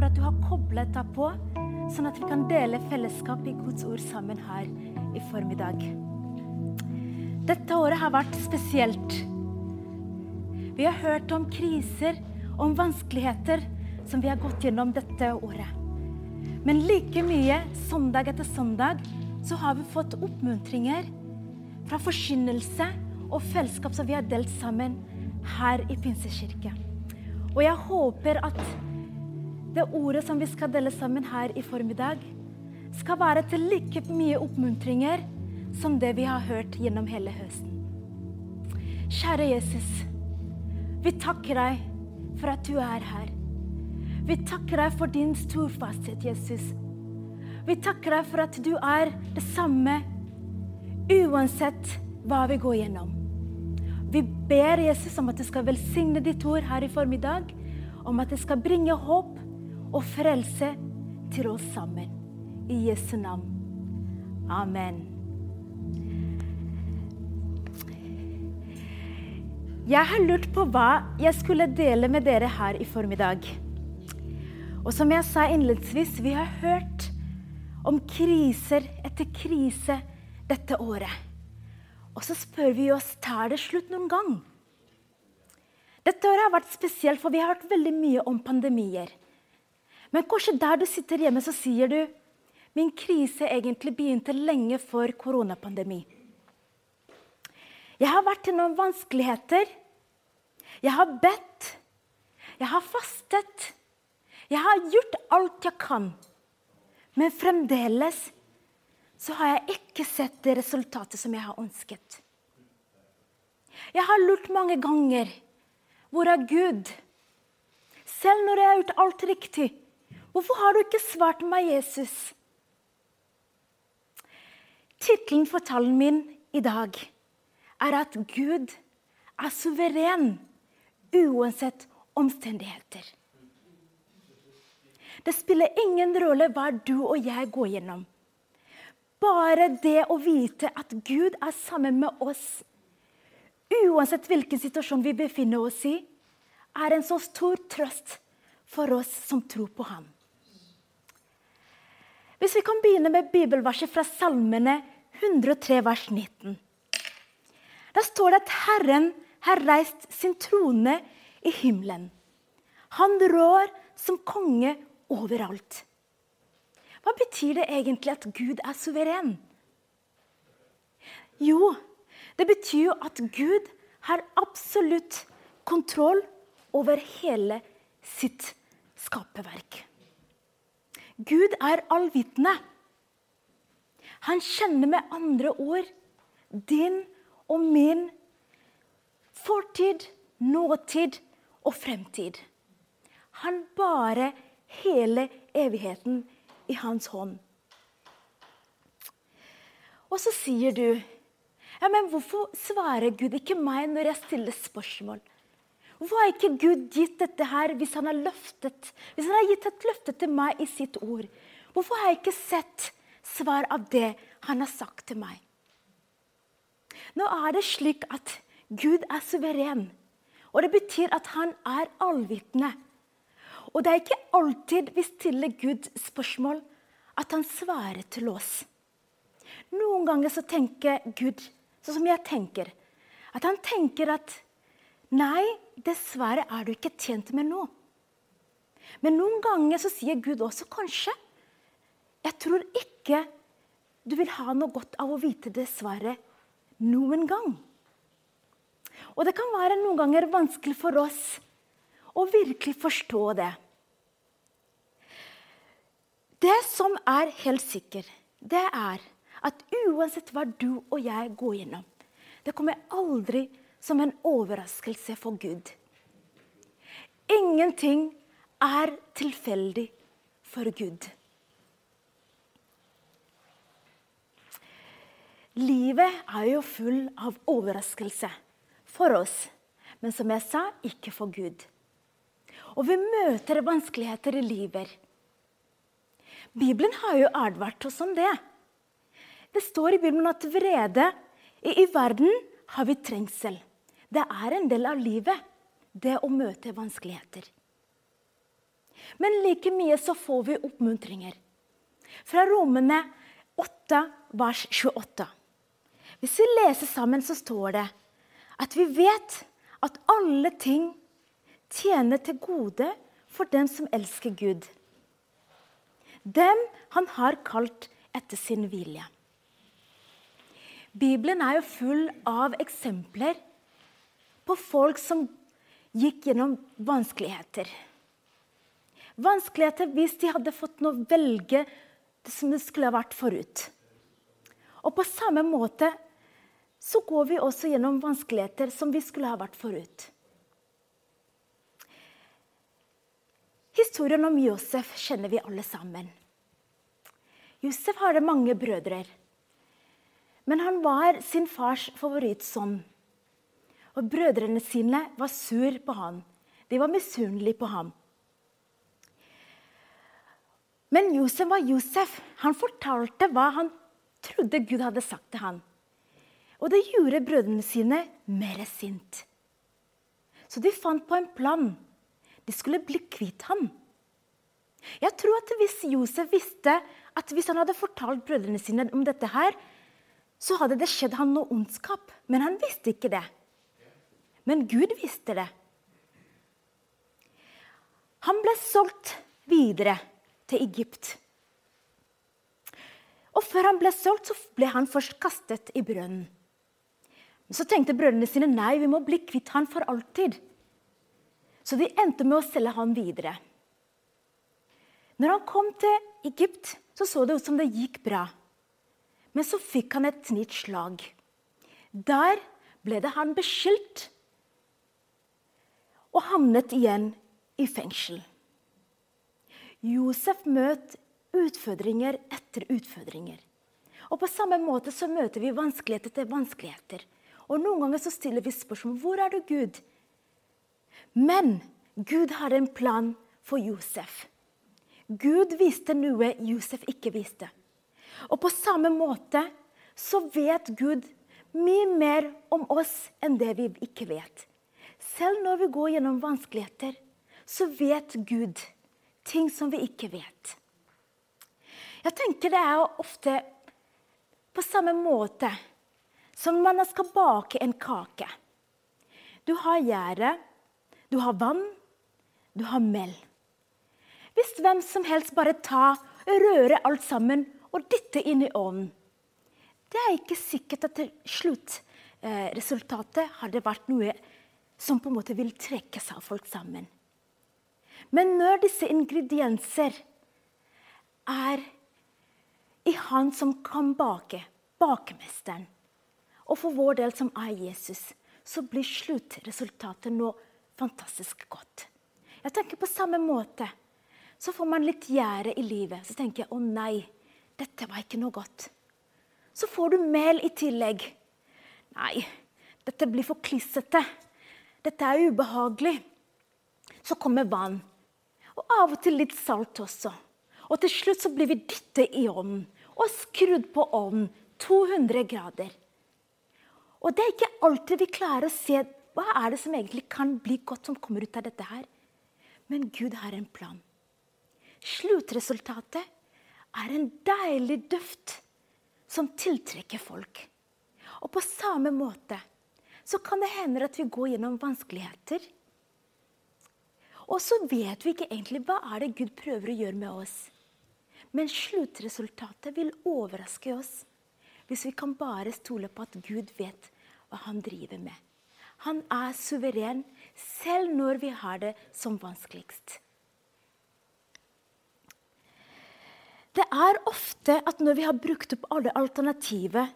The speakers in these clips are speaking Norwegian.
for at du har koblet deg på, sånn at vi kan dele fellesskap i Guds ord sammen her i formiddag. Dette året har vært spesielt. Vi har hørt om kriser, om vanskeligheter som vi har gått gjennom dette året. Men like mye, søndag etter søndag, så har vi fått oppmuntringer fra forkynnelse og fellesskap som vi har delt sammen her i Pinsekirken. Og jeg håper at det ordet som vi skal dele sammen her i formiddag, skal være til like mye oppmuntringer som det vi har hørt gjennom hele høsten. Kjære Jesus, vi takker deg for at du er her. Vi takker deg for din storfasthet, Jesus. Vi takker deg for at du er det samme uansett hva vi går gjennom. Vi ber Jesus om at du skal velsigne ditt ord her i formiddag, om at det skal bringe håp og frelse til oss sammen. I Jesu navn. Amen. Jeg har lurt på hva jeg skulle dele med dere her i formiddag. Og som jeg sa innledningsvis, vi har hørt om kriser etter krise dette året. Og så spør vi oss tar det slutt noen gang. Dette året har vært spesielt, for vi har hørt veldig mye om pandemier. Men kanskje der du sitter hjemme, så sier du min krise egentlig begynte lenge før koronapandemi. Jeg har vært i noen vanskeligheter. Jeg har bedt. Jeg har fastet. Jeg har gjort alt jeg kan. Men fremdeles så har jeg ikke sett det resultatet som jeg har ønsket. Jeg har lurt mange ganger. Hvor er Gud? Selv når jeg har gjort alt riktig, hvorfor har du ikke svart meg, Jesus? Tittelen for talen min i dag er at Gud er suveren uansett omstendigheter. Det spiller ingen rolle hva du og jeg går gjennom. Bare det å vite at Gud er sammen med oss, uansett hvilken situasjon vi befinner oss i, er en så stor trøst for oss som tror på ham. Hvis vi kan begynne med bibelverset fra Salmene 103, vers 19. Da står det at Herren har reist sin trone i himmelen. Han rår som konge overalt. Hva betyr det egentlig at Gud er suveren? Jo, det betyr jo at Gud har absolutt kontroll over hele sitt skaperverk. Gud er allvitende. Han kjenner med andre ord din og min fortid, nåtid og fremtid. Han bare hele evigheten i hans hånd. Og så sier du ja, men hvorfor svarer Gud ikke meg når jeg stiller spørsmål? Har ikke Gud gitt dette her hvis han har løftet, hvis han har gitt et løfte til meg i sitt ord? Hvorfor har jeg ikke sett svar av det han har sagt til meg? Nå er det slik at Gud er suveren, og det betyr at han er allvitende. Og det er ikke alltid vi stiller Gud spørsmål at han svarer til oss. Noen ganger så tenker Gud sånn som jeg tenker. At han tenker at Nei, dessverre er du ikke tjent med nå. Men noen ganger så sier Gud også kanskje. Jeg tror ikke du vil ha noe godt av å vite dessverre noen gang. Og det kan være noen ganger vanskelig for oss å virkelig forstå det. Det som er helt sikker, det er at uansett hva du og jeg går gjennom, det kommer aldri som en overraskelse for Gud. Ingenting er tilfeldig for Gud. Livet er jo full av overraskelse for oss, men som jeg sa, ikke for Gud. Og vi møter vanskeligheter i livet. Bibelen har jo advart oss om det. Det står i Bibelen at vrede i, verden har vi trengsel. Det er en del av livet, det å møte vanskeligheter. Men like mye så får vi oppmuntringer. Fra Romene 8, vers 28. Hvis vi leser sammen, så står det at vi vet at alle ting tjener til gode for dem som elsker Gud. Dem han har kalt etter sin vilje. Bibelen er jo full av eksempler på folk som gikk gjennom vanskeligheter. Vanskeligheter hvis de hadde fått noe velge det som det skulle ha vært forut. Og på samme måte så går vi også gjennom vanskeligheter som vi skulle ha vært forut. Historien om Josef kjenner vi alle sammen. Josef hadde mange brødre. Men han var sin fars favorittsønn. Og brødrene sine var sur på han. De var misunnelige på ham. Men Josef var Josef. Han fortalte hva han trodde Gud hadde sagt til ham. Og det gjorde brødrene sine mer sint. Så de fant på en plan. De skulle bli kvitt ham. Jeg tror at Hvis Josef visste at hvis han hadde fortalt brødrene sine om dette, her, så hadde det skjedd han noe ondskap. Men han visste ikke det. Men Gud visste det. Han ble solgt videre til Egypt. Og før han ble solgt, så ble han først kastet i brønnen. Men så tenkte brødrene sine nei, vi må bli kvitt han for alltid. Så de endte med å selge han videre. Når han kom til Egypt, så så det ut som det gikk bra. Men så fikk han et nytt slag. Der ble det han beskyldt og havnet igjen i fengsel. Josef møter utfordringer etter utfordringer. Og På samme måte så møter vi vanskeligheter til vanskeligheter. Og Noen ganger så stiller vi spørsmål hvor er du, Gud? Men Gud har en plan for Josef. Gud viste noe Josef ikke viste. Og på samme måte så vet Gud mye mer om oss enn det vi ikke vet. Selv når vi går gjennom vanskeligheter, så vet Gud ting som vi ikke vet. Jeg tenker det er ofte på samme måte som man skal bake en kake. Du har gjæret, du har vann, du har mel. Hvis hvem som helst bare tar, rører alt sammen og dytter inn i ovnen Det er ikke sikkert at til sluttresultatet eh, hadde vært noe som på en måte vil trekke seg av folk sammen. Men når disse ingredienser er i Han som kan bake, bakemesteren, og for vår del som er Jesus, så blir sluttresultatet nå fantastisk godt. Jeg tenker på samme måte. Så får man litt gjære i livet. Så tenker jeg å nei, dette var ikke noe godt. Så får du mel i tillegg. Nei, dette blir for klissete. Dette er ubehagelig. Så kommer vann. Og av og til litt salt også. Og til slutt så blir vi dyttet i ovnen og skrudd på ovnen 200 grader. Og det er ikke alltid vi klarer å se hva er det som egentlig kan bli godt som kommer ut av dette her. Men Gud har en plan. Sluttresultatet er en deilig duft som tiltrekker folk. Og på samme måte så kan det hende at vi går gjennom vanskeligheter. Og så vet vi ikke egentlig hva er det Gud prøver å gjøre med oss. Men sluttresultatet vil overraske oss hvis vi kan bare stole på at Gud vet hva han driver med. Han er suveren selv når vi har det som vanskeligst. Det er ofte at når vi har brukt opp alle alternativer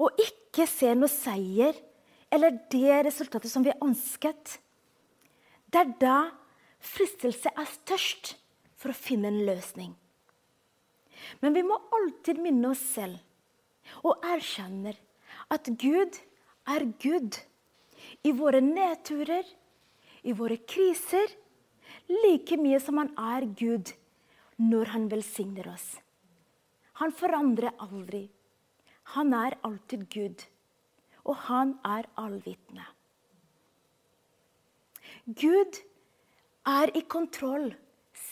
og ikke ser noe seier eller det resultatet som vi ønsket, det er da fristelse er størst for å finne en løsning. Men vi må alltid minne oss selv og erkjenne at Gud er Gud i våre nedturer, i våre kriser, like mye som han er Gud når han velsigner oss. Han forandrer aldri. Han er alltid Gud, og han er allvitende. Gud er i kontroll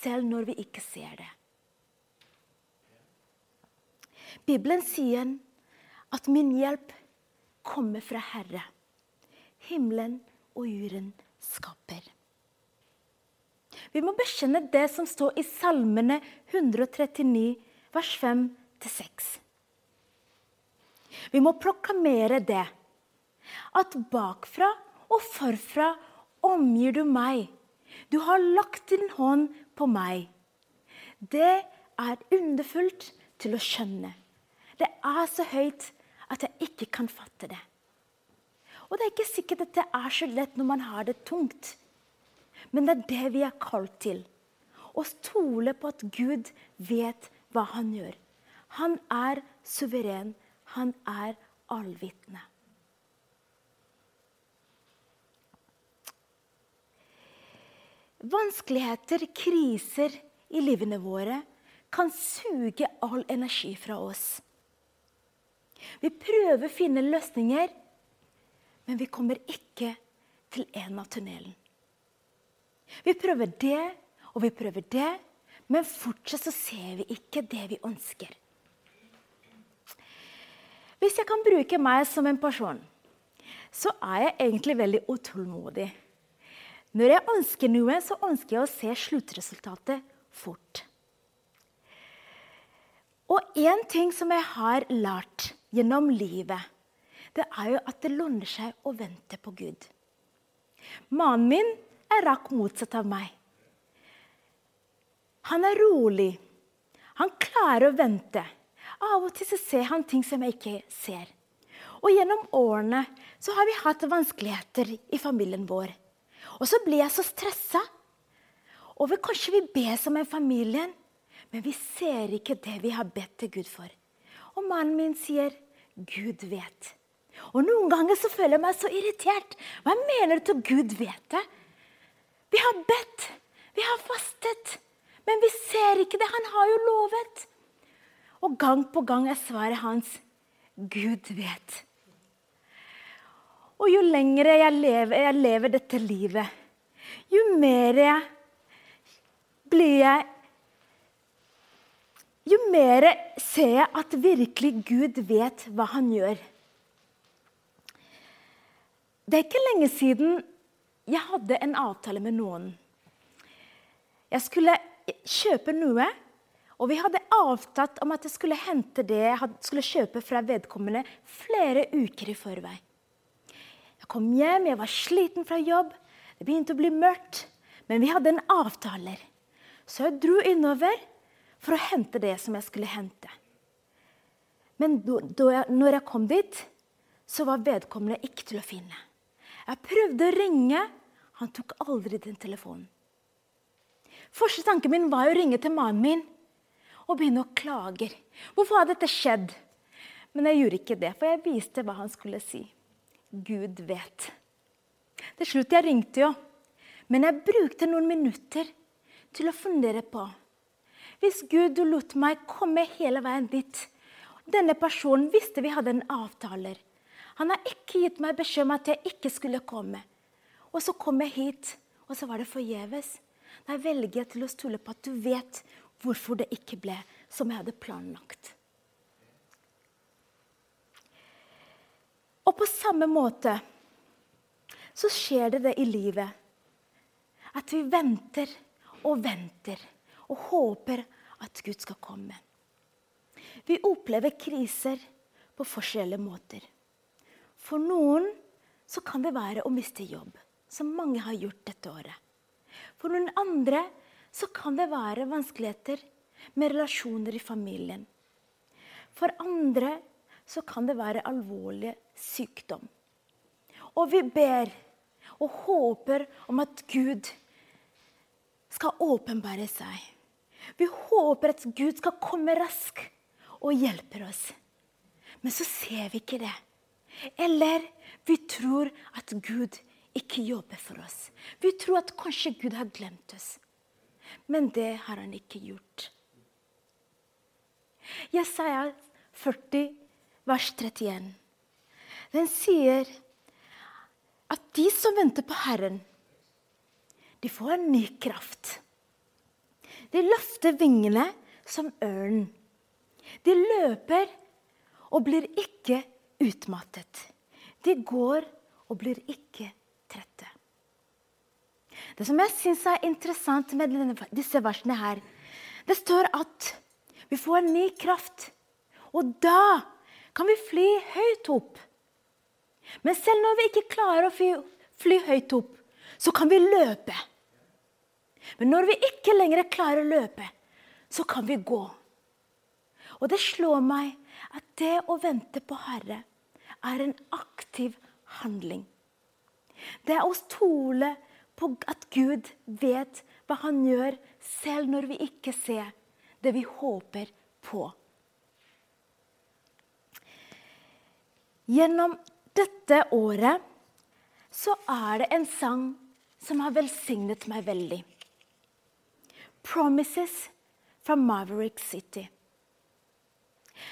selv når vi ikke ser det. Bibelen sier at min hjelp kommer fra Herre. Himmelen og jorden skaper. Vi må bekjenne det som står i Salmene 139, vers 5-6. Vi må proklamere det. At bakfra og forfra omgir du meg. Du har lagt din hånd på meg. Det er underfullt til å skjønne. Det er så høyt at jeg ikke kan fatte det. Og det er ikke sikkert at det er så lett når man har det tungt. Men det er det vi er kalt til. Å stole på at Gud vet hva han gjør. Han er suveren. Han er allvitende. Vanskeligheter, kriser i livene våre kan suge all energi fra oss. Vi prøver å finne løsninger, men vi kommer ikke til enden av tunnelen. Vi prøver det, og vi prøver det, men fortsatt så ser vi ikke det vi ønsker. Hvis jeg kan bruke meg som en person, så er jeg egentlig veldig utålmodig. Når jeg ønsker noe, så ønsker jeg å se sluttresultatet fort. Og én ting som jeg har lært gjennom livet, det er jo at det lønner seg å vente på Gud. Mannen min er rakk motsatt av meg. Han er rolig. Han klarer å vente. Av og til så ser han ting som jeg ikke ser. Og Gjennom årene så har vi hatt vanskeligheter i familien vår. Og så blir jeg så stressa over kanskje vi ber som en familie, men vi ser ikke det vi har bedt til Gud for. Og mannen min sier, 'Gud vet'. Og Noen ganger så føler jeg meg så irritert. Hva mener du til Gud vet det? Vi har bedt, vi har fastet, men vi ser ikke det. Han har jo lovet. Og gang på gang er svaret hans Gud vet. Og jo lengre jeg lever, jeg lever dette livet, jo mer blir jeg jo mer ser jeg at virkelig Gud vet hva han gjør. Det er ikke lenge siden jeg hadde en avtale med noen. Jeg skulle kjøpe noe, og vi hadde avtalt om at jeg skulle hente det jeg skulle kjøpe fra vedkommende flere uker i forvei. Kom hjem, jeg var sliten fra jobb, det begynte å bli mørkt. Men vi hadde en avtale. Så jeg dro innover for å hente det som jeg skulle hente. Men jeg, når jeg kom dit, så var vedkommende ikke til å finne. Jeg prøvde å ringe. Han tok aldri den telefonen. Første tanken min var å ringe til mannen min og begynne å klage. Hvorfor har dette skjedd? Men jeg gjorde ikke det, for jeg viste hva han skulle si. Gud vet. Til slutt jeg ringte jo, men jeg brukte noen minutter til å fundere på hvis Gud lot meg komme hele veien dit Denne personen visste vi hadde en avtale. Han har ikke gitt meg beskjed om at jeg ikke skulle komme. Og så kom jeg hit, og så var det forgjeves. Da velger jeg til å stole på at du vet hvorfor det ikke ble som jeg hadde planlagt. Og på samme måte så skjer det det i livet. At vi venter og venter og håper at Gud skal komme. Vi opplever kriser på forskjellige måter. For noen så kan det være å miste jobb, som mange har gjort dette året. For noen andre så kan det være vanskeligheter med relasjoner i familien. For andre så kan det være alvorlig sykdom. Og vi ber og håper om at Gud skal åpenbare seg. Vi håper at Gud skal komme raskt og hjelpe oss. Men så ser vi ikke det. Eller vi tror at Gud ikke jobber for oss. Vi tror at kanskje Gud har glemt oss. Men det har han ikke gjort. Jesaja 40, vers 31. Den sier at de som venter på Herren, de får en ny kraft. De løfter vingene som ørnen. De løper og blir ikke utmattet. De går og blir ikke trette. Det som jeg syns er interessant med disse versene her, det står at vi får en ny kraft. Og da kan vi fly høyt opp. Men selv når vi ikke klarer å fly, fly høyt opp, så kan vi løpe. Men når vi ikke lenger klarer å løpe, så kan vi gå. Og det slår meg at det å vente på Herre er en aktiv handling. Det er å stole på at Gud vet hva han gjør, selv når vi ikke ser det vi håper på. Gjennom dette året så er det en sang som har velsignet meg veldig. 'Promises' fra Maverick City.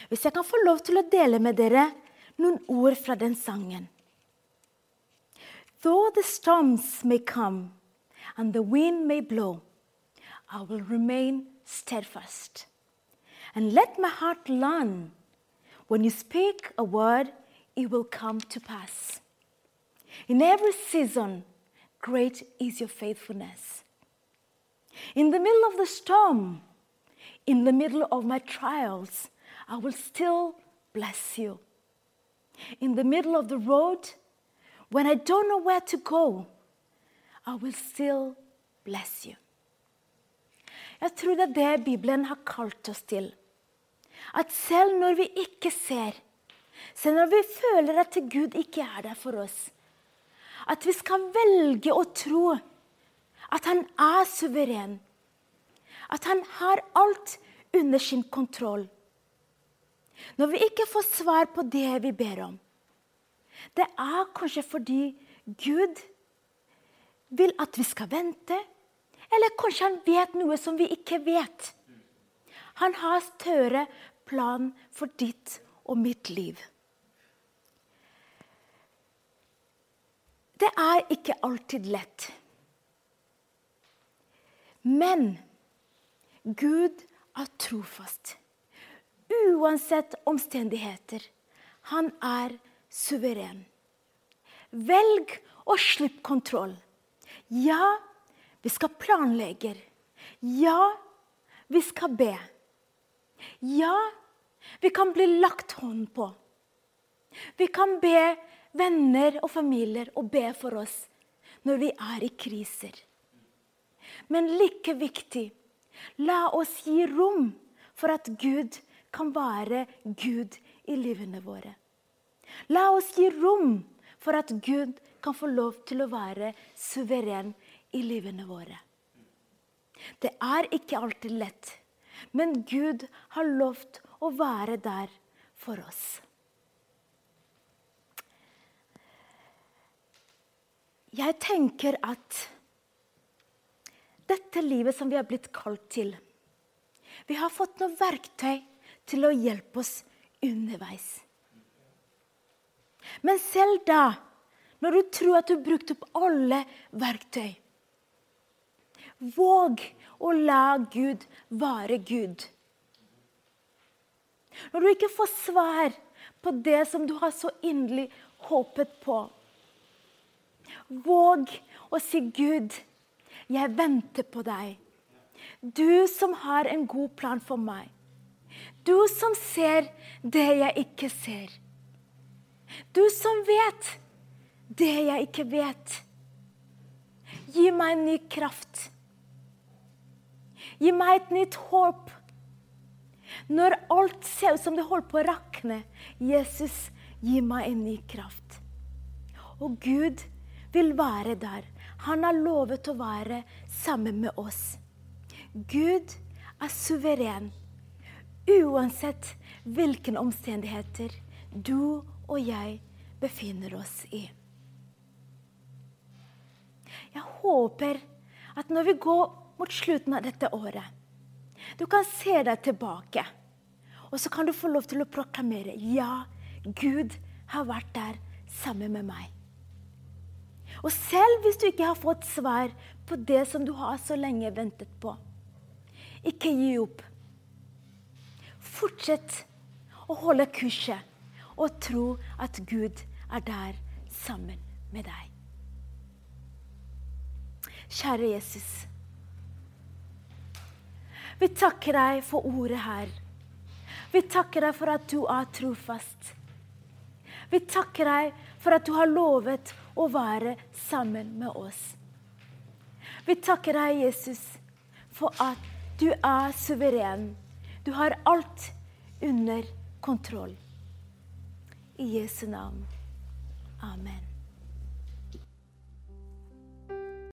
Hvis jeg kan få lov til å dele med dere noen ord fra den sangen. Though the storms may come and the wind may blow, I will remain steadfast. And let my heart learn when you speak a word, it will come to pass. In every season, great is your faithfulness. In the middle of the storm, in the middle of my trials, I will still bless you. In the middle of the road, when I don't know where to go, I will still bless you. Jeg tror det er det Bibelen har kalt oss til. At selv når vi ikke ser, selv når vi føler at Gud ikke er der for oss, at vi skal velge å tro at han er suveren. At han har alt under sin kontroll. Når vi ikke får svar på det vi ber om, det er kanskje fordi Gud vil at vi skal vente. Eller kanskje han vet noe som vi ikke vet. Han har større plan for ditt og mitt liv. Det er ikke alltid lett. Men Gud er trofast. Uansett omstendigheter. Han er suveren. Velg å slippe kontroll. Ja, vi skal planlegge. Ja, vi skal be. Ja, vi kan bli lagt hånd på. Vi kan be venner og familier å be for oss når vi er i kriser. Men like viktig la oss gi rom for at Gud kan være Gud i livene våre. La oss gi rom for at Gud kan få lov til å være suveren i livene våre. Det er ikke alltid lett, men Gud har lovt å være der for oss. Jeg tenker at dette livet som vi har blitt kalt til Vi har fått noen verktøy til å hjelpe oss underveis. Men selv da, når du tror at du har brukt opp alle verktøy Våg å la Gud være Gud. Når du ikke får svar på det som du har så inderlig håpet på. Våg å si, 'Gud, jeg venter på deg.' Du som har en god plan for meg. Du som ser det jeg ikke ser. Du som vet det jeg ikke vet. Gi meg en ny kraft. Gi meg et nytt håp. Når alt ser ut som det holder på å rakne, Jesus, gi meg en ny kraft. Og Gud vil være der. Han har lovet å være sammen med oss. Gud er suveren, uansett hvilke omstendigheter du og jeg befinner oss i. Jeg håper at når vi går mot slutten av dette året, du kan se deg tilbake. Og så kan du få lov til å proklamere ja, Gud har vært der sammen med meg. Og selv hvis du ikke har fått svar på det som du har så lenge ventet på, Ikke gi opp. Fortsett å holde kurset og tro at Gud er der sammen med deg. Kjære Jesus. Vi takker deg for ordet her. Vi takker deg for at du er trofast. Vi takker deg for at du har lovet å være sammen med oss. Vi takker deg, Jesus, for at du er suveren. Du har alt under kontroll. I Jesu navn. Amen.